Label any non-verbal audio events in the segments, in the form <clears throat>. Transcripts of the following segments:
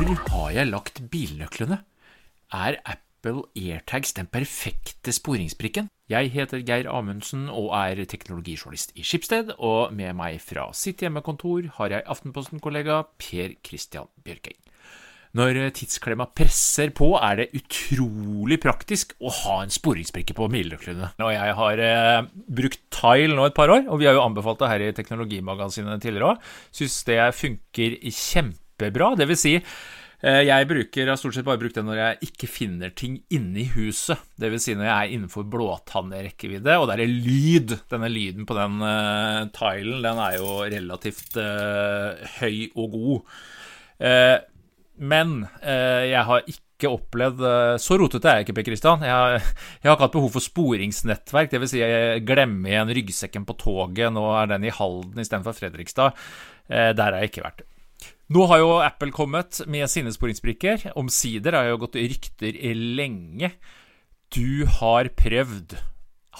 Hvor har jeg lagt bilnøklene? Er Apple AirTags den perfekte sporingsbrikken? Jeg heter Geir Amundsen og er teknologijournalist i Skipsted, og med meg fra sitt hjemmekontor har jeg Aftenposten-kollega Per Christian Bjørkeng. Når tidsklemma presser på, er det utrolig praktisk å ha en sporingsbrikke på bilnøklene. Og jeg har eh, brukt Tile nå et par år, og vi har jo anbefalt det her i Teknologimagasinet tidligere òg. Syns det funker kjempebra. Det vil si, eh, jeg bruker, har stort sett bare brukt det når jeg ikke finner ting inni huset. Det vil si når jeg er innenfor blåtannrekkevidde, og det er lyd. Denne lyden på den uh, tilen, den er jo relativt uh, høy og god. Uh, men eh, jeg har ikke opplevd Så rotete er jeg ikke, Per Kristian. Jeg, jeg har ikke hatt behov for sporingsnettverk. Dvs. Si jeg glemmer igjen ryggsekken på toget. Nå er den i Halden istedenfor Fredrikstad. Der har jeg ikke vært. Nå har jo Apple kommet med sine sporingsbrikker. Omsider har jo gått rykter i lenge. Du har prøvd.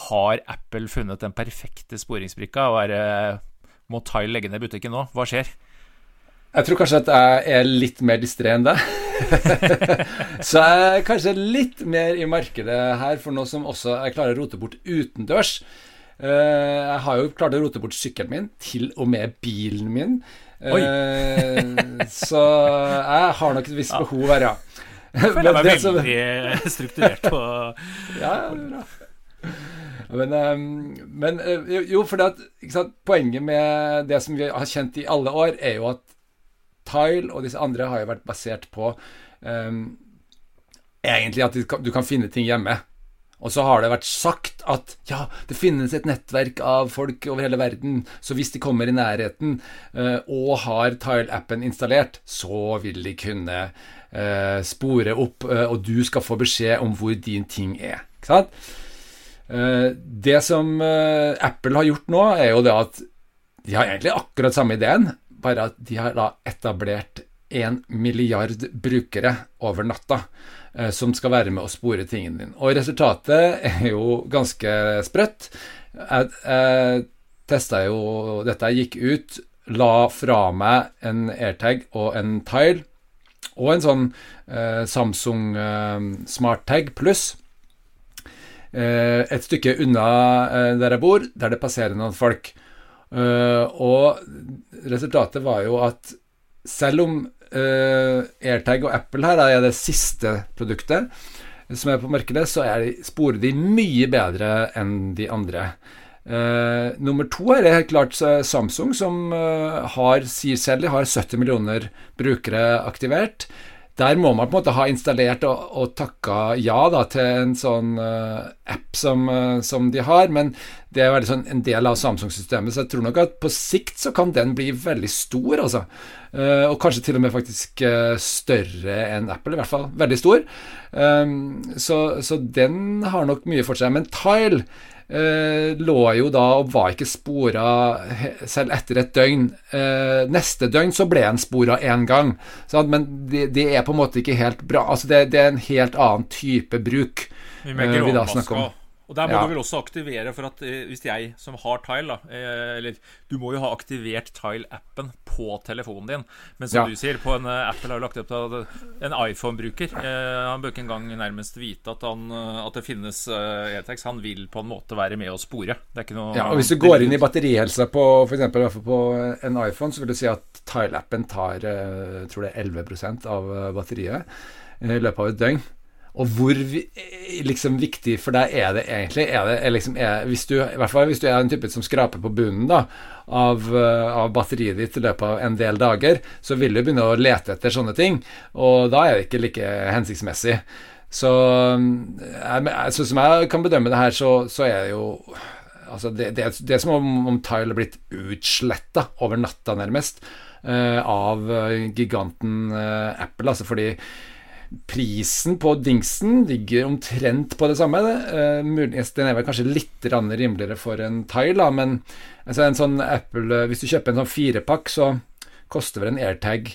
Har Apple funnet den perfekte sporingsbrikka? Og er, det- må Tile legge ned butikken nå? Hva skjer? Jeg tror kanskje at jeg er litt mer distré enn deg. <laughs> så jeg er kanskje litt mer i markedet her for noe som også jeg klarer å rote bort utendørs. Eh, jeg har jo klart å rote bort sykkelen min, til og med bilen min. Eh, <laughs> så jeg har nok et visst behov her, ja. Jeg føler meg som- veldig strukturert på <laughs> ja, bra. Men, eh, men eh, jo- for det at, poenget med det som vi har kjent i alle år, er jo at Tile og disse andre har jo vært basert på um, egentlig at du kan, du kan finne ting hjemme. Og så har det vært sagt at ja, det finnes et nettverk av folk over hele verden, så hvis de kommer i nærheten eh, og har Tile-appen installert, så vil de kunne eh, spore opp, eh, og du skal få beskjed om hvor din ting er. Ikke sant? Eh, det som eh, Apple har gjort nå, er jo det at de har egentlig akkurat samme ideen, bare at de har da etablert en milliard brukere over natta som skal være med å spore tingene dine. Og resultatet er jo ganske sprøtt. Jeg, jeg testa jo dette, jeg gikk ut, la fra meg en AirTag og en Tile, og en sånn eh, Samsung eh, SmartTag pluss eh, et stykke unna eh, der jeg bor, der det passerer noen folk. Eh, og resultatet var jo at selv om eh, AirTag og Apple her er det siste produktet som er på markedet, så er de, sporer de mye bedre enn de andre. Uh, nummer to er det helt klart Samsung, som uh, har, sier selv de har 70 millioner brukere aktivert. Der må man på en måte ha installert og, og takka ja da, til en sånn uh, app som, uh, som de har, men det er sånn en del av Samsung-systemet, så jeg tror nok at på sikt så kan den bli veldig stor, altså. Uh, og kanskje til og med faktisk større enn Apple, i hvert fall veldig stor. Um, så, så den har nok mye for seg. Men Tile lå jo da og var ikke spora selv etter et døgn. Eh, neste døgn så ble han spora én gang, men det, det er på en måte ikke helt bra. Altså det, det er en helt annen type bruk. Vi eh, vi da snakker om. Og der må Ja. du vel også aktivere for at eh, hvis jeg som har Tile, da eh, Eller du må jo ha aktivert Tile-appen på telefonen din. Men som Ja. du sier, på en eh, Apple har jo lagt opp til at en iPhone-bruker Han bør ikke engang nærmest vite at, han, at det finnes E-Tex. Han vil på en måte være med og spore. Det er ikke noe Ja, og Hvis du går inn i batterihelsa på fall på en iPhone, så vil du si at Tile-appen tar jeg tror det er 11 av batteriet i løpet av et døgn. Og hvor eh, liksom viktig for deg er det egentlig? Er det, er liksom, er, hvis du, fall hvis du er en type som skraper på bunnen da, av, eh, av batteriet ditt i løpet av en del dager, så vil du begynne å lete etter sånne ting, og da er det ikke like hensiktsmessig. Så sånn som jeg kan bedømme det her, så, så er det jo Altså det, det, det er som om, om Tile har blitt utsletta over natta, nærmest, uh, av giganten uh, Apple. Altså fordi prisen på dingsen ligger omtrent på det samme. Uh, den er vel kanskje litt rimeligere for en Tile, men altså en sånn Apple eh, Hvis du kjøper en sånn firepakk, så koster vel en AirTag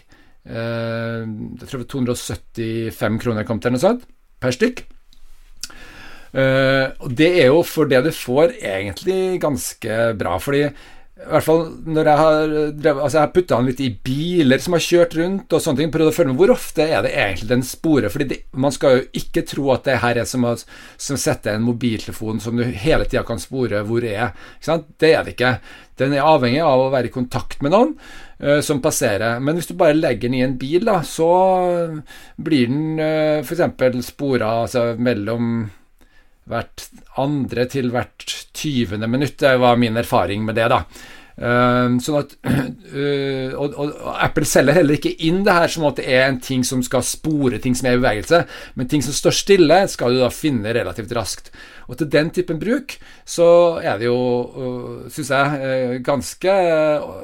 uh, Jeg tror det 275 kroner kom til, noe sånt, per stykk. Uh, og det er jo for det du får, egentlig ganske bra. Fordi i hvert fall når jeg har drevet, altså jeg putta den litt i biler som har kjørt rundt, og sånne ting. Prøvd å følge med hvor ofte er det egentlig den sporer. fordi det, man skal jo ikke tro at det her er som å sette en mobiltelefon som du hele tida kan spore hvor er. Ikke sant? Det er det ikke. Den er avhengig av å være i kontakt med noen uh, som passerer. Men hvis du bare legger den i en bil, da, så blir den uh, f.eks. spora altså, mellom hvert andre til hvert tyvende minutt. Det var min erfaring med det, da. Uh, sånn at <clears throat> uh, og, og, Apple selger heller ikke inn det her som at det er en ting som skal spore ting som er i bevegelse, men ting som står stille, skal du da finne relativt raskt. Og til den typen bruk så er det jo, uh, syns jeg, ganske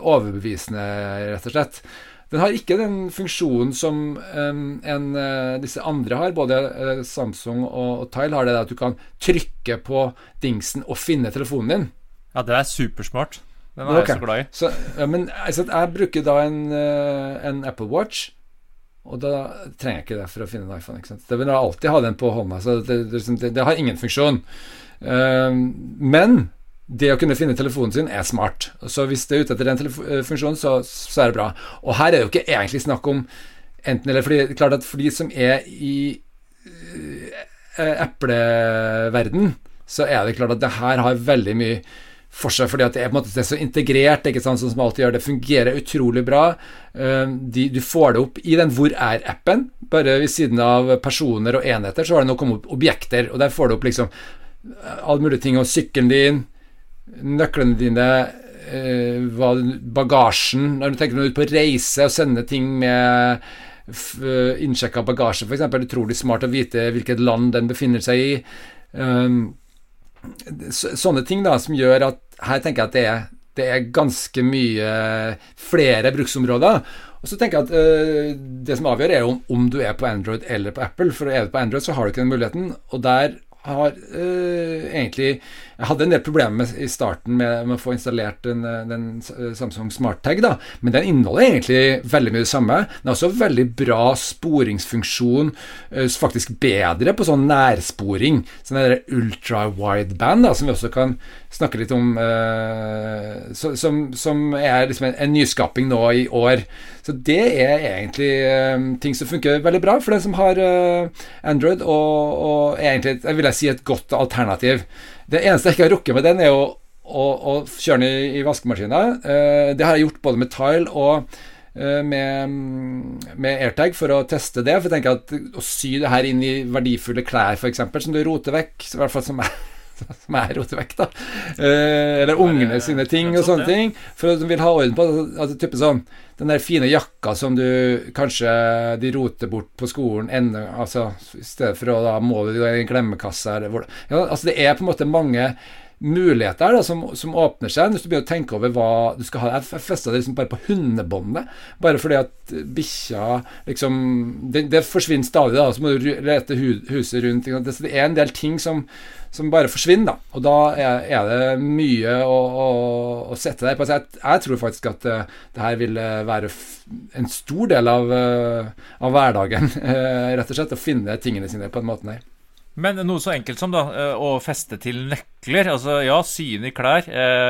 overbevisende, rett og slett. Den har ikke den funksjonen som um, en, uh, disse andre har. Både uh, Samsung og, og Tile har det at du kan trykke på dingsen og finne telefonen din. Ja, det er supersmart. Den er okay. jeg så glad i. Så, ja, men altså, jeg bruker da en, en, Apple Watch, og da trenger jeg ikke det for å finne en iPhone. Ikke sant? Det vil jeg alltid ha den på hånda, så det, det, det, det har ingen funksjon. men det å kunne finne telefonen sin er smart. Så hvis det er ute etter den eh, funksjonen, så, så, er det bra. Og her er det jo ikke egentlig snakk om enten eller. fordi klart at For de som er i epleverden, så er det klart at det her har veldig mye for seg, fordi at det er på en måte det er så integrert, ikke sant, sånn som alltid gjør. Det fungerer utrolig bra. De, du får det opp i den Hvor er-appen. Bare ved siden av personer og enheter så har det nå kommet opp objekter, og der får du opp liksom alle mulige ting om sykkelen din, nøklene dine, eh, bagasjen Når du tenker når du på reise og sender ting med eh, innsjekka bagasje, f.eks. Utrolig smart å vite hvilket land den befinner seg i. Um, sånne ting da som gjør at her tenker jeg at det er, det er ganske mye flere bruksområder. Og så tenker jeg at uh, Det som avgjør, er om, om du er på Android eller på Apple. For er du på Android, så har du ikke den muligheten. Og der har egentlig Jeg hadde en del problemer i starten med, med, å få installert den, eh, den eh, Samsung SmartTag, da. men den inneholder egentlig veldig mye det samme. Den har også veldig bra sporingsfunksjon, uh, faktisk bedre på sånn nærsporing. Sånn der ultra-wideband, da, som vi også kan snakke litt om, uh, som, som, er liksom en, en, nyskaping nå i år. Så det er egentlig ting som funker veldig bra for den som har Android, og, og er egentlig, jeg vil jeg si, et godt alternativ. Det eneste jeg ikke har rukket med den, er å, å, å kjøre den i, i vaskemaskina. Uh, det har jeg gjort både med Tile og uh, med, med, AirTag for å teste det. For jeg tenker at å sy det her inn i verdifulle klær, f.eks., som du roter vekk, i hvert fall som jeg <laughs> som jeg roter vekk, da. Eh, eller ungene sine ting og sånne ting. For at de vil ha orden på altså, type sånn Den der fine jakka som du kanskje de roter bort på skolen enda, altså, I stedet for å da må du i en glemmekasse eller ja, Altså, det er på en måte mange muligheter da, som, som, åpner seg hvis du begynner å tenke over hva du skal ha. Jeg festa det liksom bare på hundebåndet, bare fordi at bikkja liksom det, det, forsvinner stadig, da. Så må du lete huset rundt. Det, det er en del ting som som bare forsvinner. da, Og da er, er det mye å, å, å sette deg på. Jeg, jeg, tror faktisk at det, det her vil uh, være en stor del av, uh, av hverdagen, <laughs> rett og slett. Å finne tingene sine på den måten her. Men noe så enkelt som da, å feste til nøkler. altså Ja, syne i klær.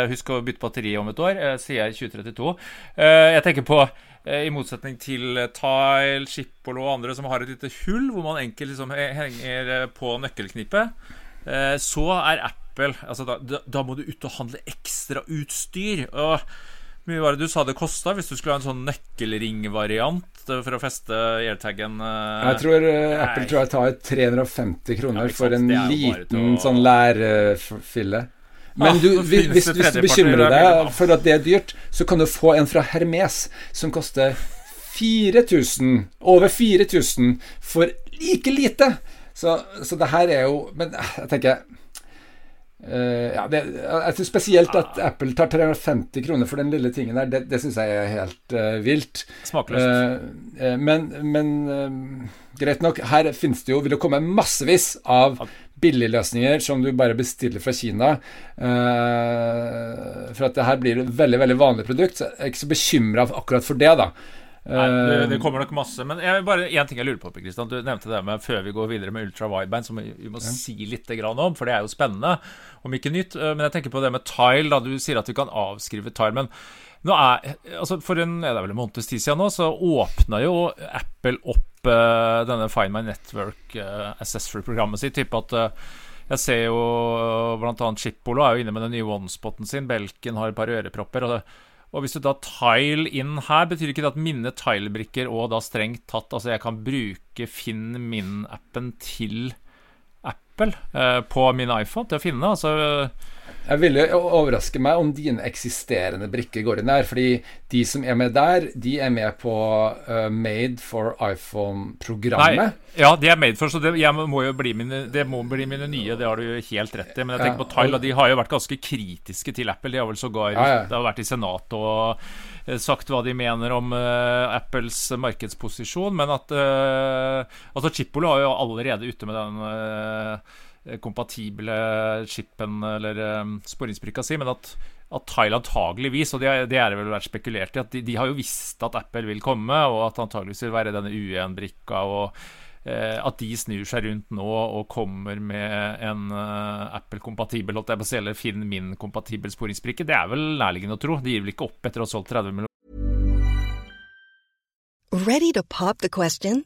husk å bytte batteri om et år, sier jeg 2032. jeg tenker på i motsetning til Tile, Schiphol og andre som har et lite hull hvor man enkelt liksom henger på nøkkelknippet. Eh, så er Apple altså da, da, må du ut og handle ekstra utstyr. Hvor mye var det du sa det kosta hvis du skulle ha en sånn nøkkelringvariant for å feste airtagen? Eh? Jeg tror uh, Apple tror jeg tar 350 kroner ja, for en liten å... sånn lærfille. Men ah, du, <laughs> hvis, hvis, hvis, du bekymrer deg for at det er dyrt, så kan du få en fra Hermes som koster 4000, over 4000, for like lite. Så, så det her er jo Men jeg tenker uh, ja, det, Jeg synes spesielt at Apple tar 350 kroner for den lille tingen der. Det, det syns jeg er helt uh, vilt. Smakløst. Uh, men, men greit nok, her finnes det jo Vil det komme massevis av billigløsninger som du bare bestiller fra Kina. for at det her blir et veldig veldig vanlig produkt. Så jeg er ikke så bekymra akkurat for det, da. Nei, det, det, kommer nok masse. Men jeg, bare én ting jeg lurer på, Kristian. Du nevnte det med før vi går videre med ultra wideband, som vi, vi må ja. si litt om, for det er jo spennende, om ikke nytt. Men jeg tenker på det med tile. da Du sier at vi kan avskrive tile. men nå er, altså For en, er det vel en måneds tid siden nå, så åpna jo Apple opp uh, denne Find My Network uh, Accessory-programmet sitt. Type at uh, jeg ser jo bl.a. Chipolo er jo inne med den nye OneSpoten sin. Belken har et par ørepropper. og det og hvis du da tile inn her, betyr ikke det at mine tilebrikker og da strengt tatt Altså jeg kan bruke Finn min-appen til Apple eh, på min iPhone til å finne. Altså jeg ville overraske meg om dine eksisterende brikker går inn der. Fordi de som er med der, de er med på uh, Made for iPhone-programmet. Ja, de er made for, så det, må jo bli mine, det må bli mine nye. Det har du jo helt rett i. Men jeg tenker på Tile, og de har jo vært ganske kritiske til Apple. De har vel sågar ja, ja. Det har vært i Senatet og eh, sagt hva de mener om uh, Apples markedsposisjon. Men at uh, Altså, Chipolo er jo allerede ute med den uh, kompatible chipen eller um, sporingsbrikka si, men at, at Thailand antageligvis, og det, er det vel vært spekulert i, at de, de, har jo visst at Apple vil komme, og at antageligvis vil være denne U1-brikka, og eh, at de snur seg rundt nå og kommer med en Apple-kompatibel, eller Finn min-kompatibel sporingsbrikke, det er vel nærliggende å tro. De gir vel ikke opp etter å ha solgt 30 millioner. Ready to pop the question?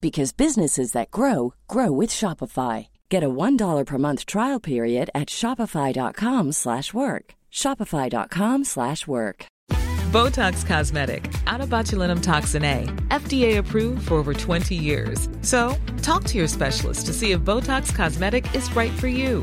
because businesses that grow grow with Shopify. Get a $1 per month trial period at shopify.com/work. shopify.com/work. Botox Cosmetic, out of botulinum toxin A, FDA approved for over 20 years. So, talk to your specialist to see if Botox Cosmetic is right for you.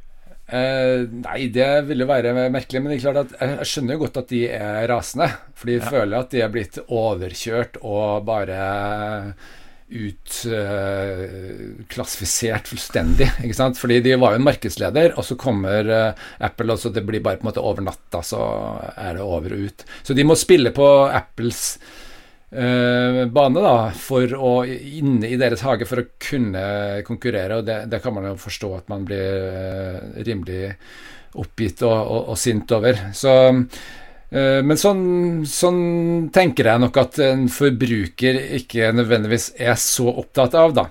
Uh, nei, det ville være merkelig. Men det er klart at jeg, skjønner jo godt at de er rasende. For de ja. føler at de er blitt overkjørt og bare utklassifisert uh, fullstendig. ikke sant? Fordi de var jo en markedsleder, og så kommer uh, Apple, og så det blir bare på en måte over natta, så er det over og ut. Så de må spille på Apples bane da, for å, inne i deres hage for å kunne konkurrere, og det, det kan man jo forstå at man blir uh, rimelig oppgitt og, og, og, sint over. Så uh, men sånn, sånn, tenker jeg nok at en forbruker ikke nødvendigvis er så opptatt av, da.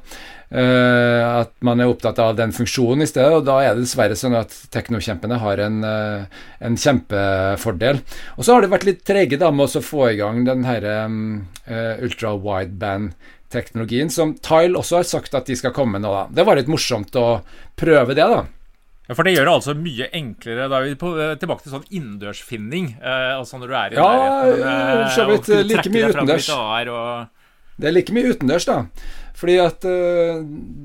Uh, at man er opptatt av den funksjonen i stedet, og da er det dessverre sånn at teknokjempene har en, uh, en kjempefordel. Og så har det vært litt trege da med å få i gang den her um, uh, ultra wideband-teknologien, som Tile også har sagt at de skal komme nå. da. Det var litt morsomt å prøve det, da. Ja, For det gjør det altså mye enklere. Da er vi på, tilbake til sånn innendørsfinning. Eh, altså når du er i ja, nærheten. Ja. Like mye utendørs. Og Det er like mye utendørs, da. Fordi at uh,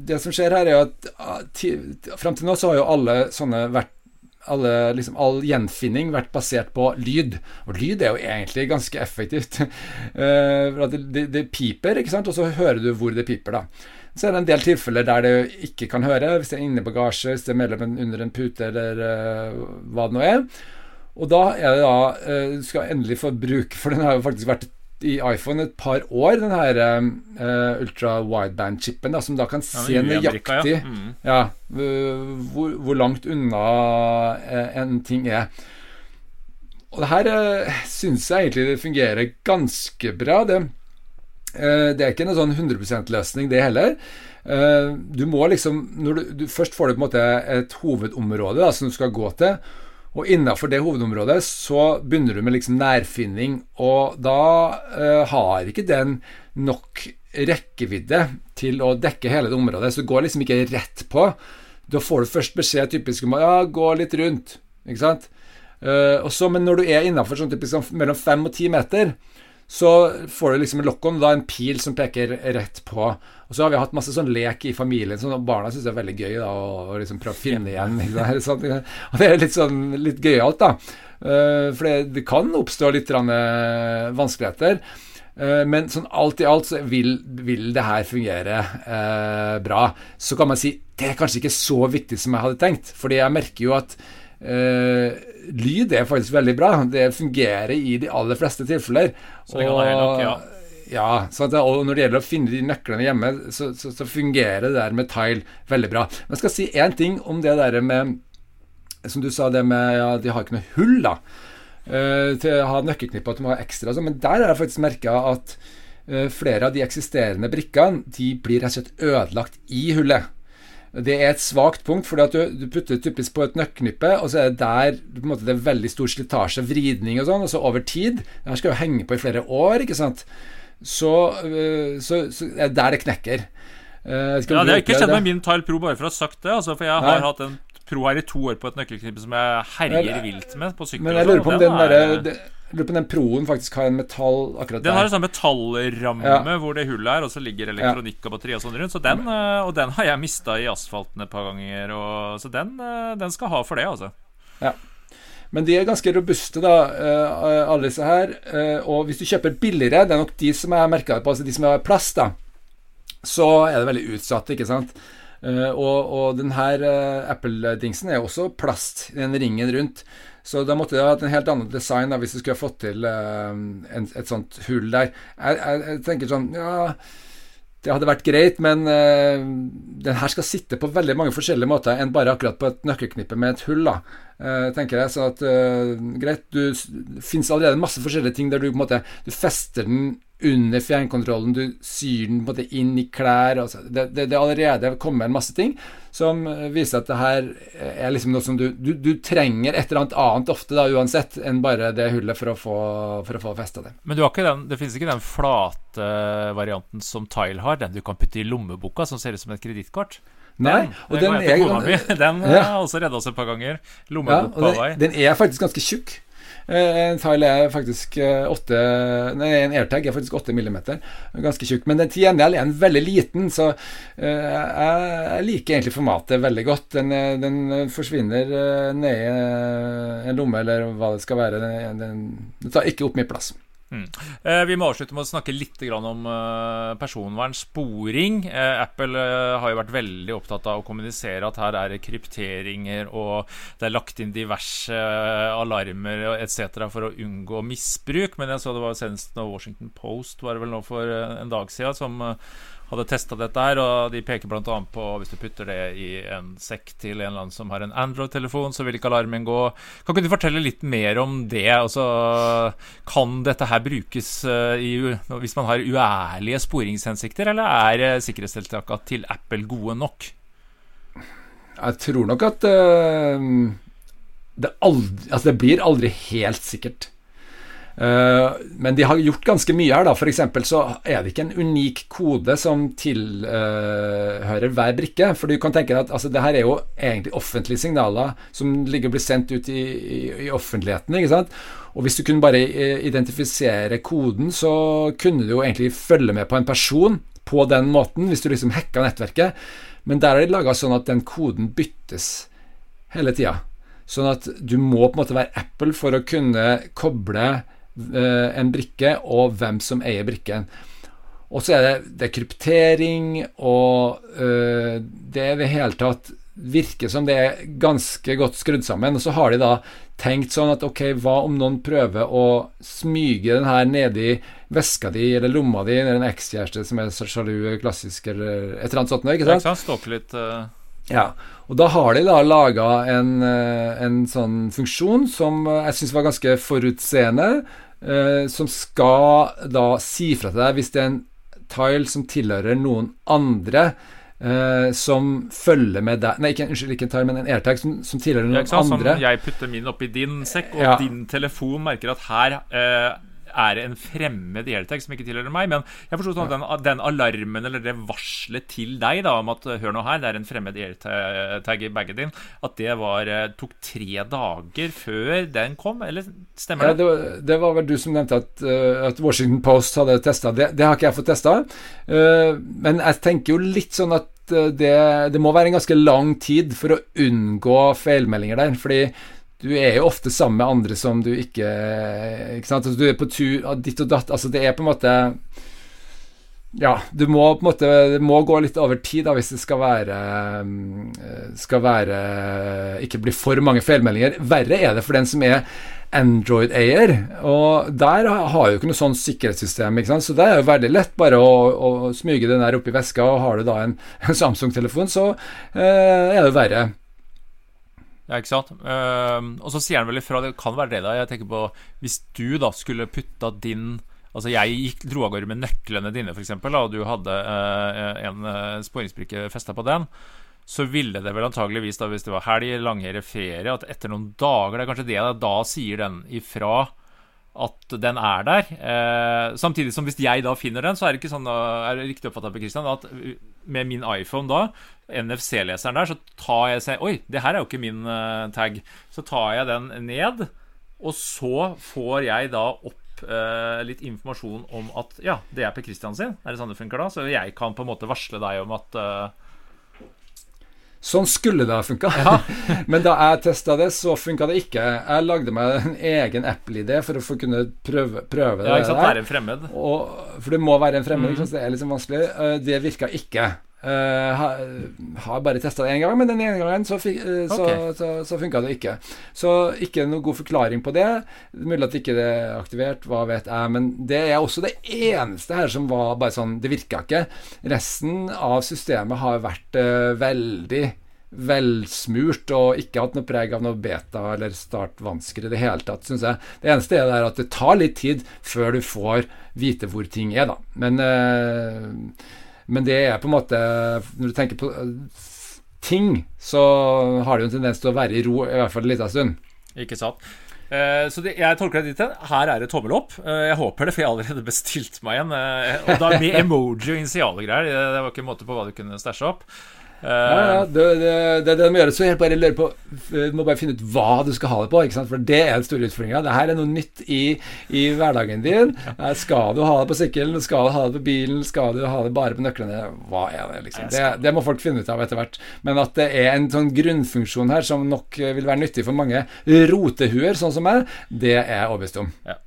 det som skjer her, er at uh, fram til nå så har jo alle sånne vært alle, liksom, all gjenfinning vært basert på lyd. Og lyd er jo egentlig ganske effektivt. uh, <laughs> for det, det, det, piper, ikke sant, og så hører du hvor det piper, da. Så er det en del tilfeller der det ikke kan høre, hvis det er inne i bagasje, hvis det er mellom under en pute, eller uh, hva det nå er. Og da er det da Du skal endelig få bruke, for den har jo faktisk vært i iPhone et par år, den her uh, ultra wideband-chipen, som da kan ja, se nøyaktig ja. Mm. ja hvor, hvor, langt unna uh, en ting er. Og det her uh, syns jeg egentlig det fungerer ganske bra. Det, uh, det er ikke en sånn 100 %-løsning, det heller. du må liksom Når du, du, Først får du på en måte et hovedområde da, som du skal gå til. Og innafor det hovedområdet så begynner du med liksom nærfinning, og da uh, har ikke den nok rekkevidde til å dekke hele det området, så det går liksom ikke rett på. Da får du først beskjed typisk om ja, gå litt rundt, ikke sant. Uh, og så, men når du er innafor sånn typisk mellom fem og ti meter, så får du liksom en lock-on, da en pil som peker rett på. Og så har vi hatt masse sånn lek i familien som barna syns er veldig gøy da, å, liksom prøve å finne igjen. Sånn, og det er litt sånn litt gøyalt, da. Uh, for det, det, kan oppstå litt uh, vanskeligheter. Uh, men sånn alt i alt så vil, vil det her fungere bra. Så kan man si det er kanskje ikke så viktig som jeg hadde tenkt. Fordi jeg merker jo at lyd er faktisk veldig bra. Det fungerer i de aller fleste tilfeller. Så det kan være nok, ja. Ja, det, og når det gjelder å finne de nøklene hjemme, så, så, så, fungerer det der med tile veldig bra. Men jeg skal si én ting om det der med Som du sa, det med ja, de har ikke noe hull, da. Uh, til å ha nøkkelknipp at de har ekstra Så, Men der har jeg faktisk merka at uh, flere av de eksisterende brikkene De blir rett og slett ødelagt i hullet. Det er et svakt punkt, fordi du, du putter typisk på et nøkkelknippe, og så er det der på en måte, det er veldig stor slitasje, vridning og sånn, og så over tid Det her skal jo henge på i flere år, ikke sant. Så, øh, så, så er det der det knekker. Uh, ja, det har ikke skjedd med min Tile Pro, bare for å ha sagt det. Altså, for jeg har Nei. hatt en Pro her i to år på et nøkkelknippe som jeg herjer vilt med på sykkel. Men jeg lurer på om den, den der, det, jeg lurer på den Proen faktisk har en metall akkurat der. Den har en sånn metallramme ja. hvor det hullet er, og så ligger elektronikk og batteri og sånn rundt. Så den, eh, og den har jeg mista i asfalten et par ganger, og, så den, eh, den, skal ha for det, altså. Ja. Men de er ganske robuste, da, eh, alle disse her. Og hvis du kjøper billigere, det er nok de som jeg merka det på, altså de som har plast, da, så er det veldig utsatt, ikke sant. Og, og den her Apple-dingsen er også plast, den ringen rundt. Så da måtte det ha hatt en helt annen design da, hvis du skulle ha fått til uh, en, et sånt hull der. Jeg, jeg, jeg, tenker sånn Ja, det hadde vært greit, men uh, den her skal sitte på veldig mange forskjellige måter enn bare akkurat på et nøkkelknippe med et hull, da. Uh, tenker jeg. Så at greit, du, det fins allerede masse forskjellige ting der du på en måte Du fester den under fjernkontrollen, du syr den på en måte inn i klær altså, det, det, det allerede kommet en masse ting som viser at det her er liksom noe som du, du, du trenger et eller annet annet ofte, da, uansett, enn bare det hullet for å få, for å få festa det. Men den, det finnes ikke den flate varianten som Tile har, den du kan putte i lommeboka, som ser ut som et kredittkort? Nei, og den, den, er, <laughs> den ja. har også redda oss et par ganger. Lommeboka ja, vei. Den er faktisk ganske tjukk. Eh, en tile er faktisk 8 eh, Nei, en airtag er faktisk 8 mm. Ganske tjukk. Men den til gjengjeld er en veldig liten, så jeg, jeg, liker egentlig formatet veldig godt. Den, den forsvinner ned i en lomme, eller hva det skal være. Den, den, den tar ikke opp mye plass. Mm. Eh, vi må avslutte med å snakke litt om eh, personvern, sporing. Eh, Apple eh, har jo vært veldig opptatt av å kommunisere at her er det krypteringer, og det er lagt inn diverse alarmer etc. for å unngå misbruk. Men jeg så det var senest nå Washington Post var det vel nå for en dag siden som hadde testa dette her, og de peker bl.a. på hvis du putter det i en sekk til en eller annen som har en Android-telefon, så vil ikke alarmen gå. Kan ikke du fortelle litt mer om det? Altså, kan dette her brukes uh, i, hvis man har uærlige sporingshensikter, eller er uh, sikkerhetstiltakene til Apple gode nok? Jeg tror nok at uh, det, aldri, altså det blir aldri helt sikkert. Eh, men de har gjort ganske mye her. da eksempel så er det ikke en unik kode som tilhører hver brikke. For du kan tenke deg at altså, det her er jo egentlig offentlige signaler som ligger og blir sendt ut i, i, i offentligheten. ikke sant? Og hvis du kunne bare eh, identifisere koden, så kunne du jo egentlig følge med på en person på den måten, hvis du liksom hacka nettverket. Men der er de laga sånn at den koden byttes hele tida. Sånn at du må på en måte være Apple for å kunne koble en brikke og hvem som eier brikken. Og så er det, det er kryptering, og øh, det er i det hele tatt virker som det er ganske godt skrudd sammen. Og så har de da tenkt sånn at ok, hva om noen prøver å smyge den her nedi veska di eller lomma di, eller en ekskjæreste som er sjalu, klassisk, eller et eller annet sånt. Ikke sant? Stalke litt uh... Ja. Og da har de da laga en, en, sånn funksjon som jeg syns var ganske forutseende, uh, som skal da si fra til deg hvis det er en tile som tilhører noen andre Eh, som følger med deg Nei, ikke, unnskyld, ikke en tile, men en airtag som, som tilhører noen ja, andre. Som jeg putter min oppi din sekk, og ja. din telefon merker at her uh, er en fremmed airtag som ikke tilhører meg. Men jeg forsto sånn at den, den, alarmen eller det varselet til deg da om at hør nå her, det er en fremmed airtag i bagen din, at det var, eh, tok tre dager før den kom, eller stemmer det? Ja, det, var, det var vel du som nevnte at, uh, at Washington Post hadde testa. Det, det, har ikke jeg fått testa. Men jeg tenker jo litt sånn at det, det, må være en ganske lang tid for å unngå feilmeldinger der. Fordi du er jo ofte sammen med andre som du ikke Ikke sant. Altså, du er på tur ditt og datt. Altså, det er på en måte ja, du må på en måte Det må gå litt over tid da, hvis det skal være Skal være Ikke bli for mange feilmeldinger. Verre er det for den som er Android-eier. Og der har jo ikke noe sånn sikkerhetssystem. Ikke sant? Så det er jo veldig lett bare å, å smyge den der oppi veska, og har du da en, en Samsung-telefon, så eh, er det verre. Ja, ikke sant. Uh, og så sier han vel ifra, det kan være det, da. Jeg tenker på Hvis du da skulle putta din Altså, jeg gikk, dro av gårde med nøklene dine, f.eks., og du hadde uh, en uh, sporingsbrikke festa på den, så ville det vel antageligvis, da, hvis det var helg, langere ferie, at etter noen dager Det er kanskje det da, sier den ifra at den er der. Eh, samtidig som hvis jeg da finner den, så er det ikke sånn Er det riktig oppfatta at med min iPhone da, NFC-leseren der, så tar jeg seg Oi, det her er jo ikke min uh, tag. Så tar jeg den ned, og så får jeg da opp uh, litt informasjon om at ja, det er Per Christian sin. Er det sånn det funker da? Så jeg kan på en måte varsle deg om at uh, Sånn skulle det ha funka. Ja. <laughs> Men da jeg testa det, så funka det ikke. Jeg lagde meg en egen Apple-idé for å få kunne prøve, prøve ja, ikke sant, det der. Være en fremmed. Og, for det må være en fremmed. Mm. Det er liksom vanskelig. Eh, det virka ikke. Uh, har, har bare testa det én gang, men den ene gangen så, uh, så, okay. så, så funka det ikke. Så ikke noe god forklaring på det. Mulig at ikke det er aktivert, hva vet jeg. Men det er også det eneste her som var bare sånn Det virka ikke. Resten av systemet har vært uh, veldig velsmurt og ikke hatt noe preg av noe beta eller startvansker i det hele tatt, syns jeg. Det eneste er at det tar litt tid før du får vite hvor ting er, da. Men men det er på en måte Når du tenker på eh, ting, så har det jo en tendens til å være i ro, i hvert fall en liten stund. Ikke sant. Uh, så det, jeg tolker det dit hen. Her er det tommel opp. Uh, jeg håper det, for jeg har allerede bestilt meg en. Og da med <laughs> emoji og initiale Det, det var ikke en måte på hva du kunne stæsje opp. Ja, ja, det, det, det, det må gjøre så helt bare lurer på Du må bare finne ut hva du skal ha det på, for det er den store utfordringa. Det her er noe nytt i, i hverdagen din. Ja. Skal du ha det på sykkelen? Skal du ha det på bilen? Skal du ha det bare på nøklene? Hva er det, liksom? Det, må folk finne ut av etter hvert. Men at det er en sånn grunnfunksjon her som nok vil være nyttig for mange rotehuer, sånn som meg, det er jeg overbevist om. Ja.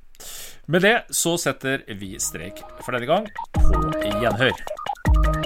Med det så setter vi strek for denne gang. På gjenhør.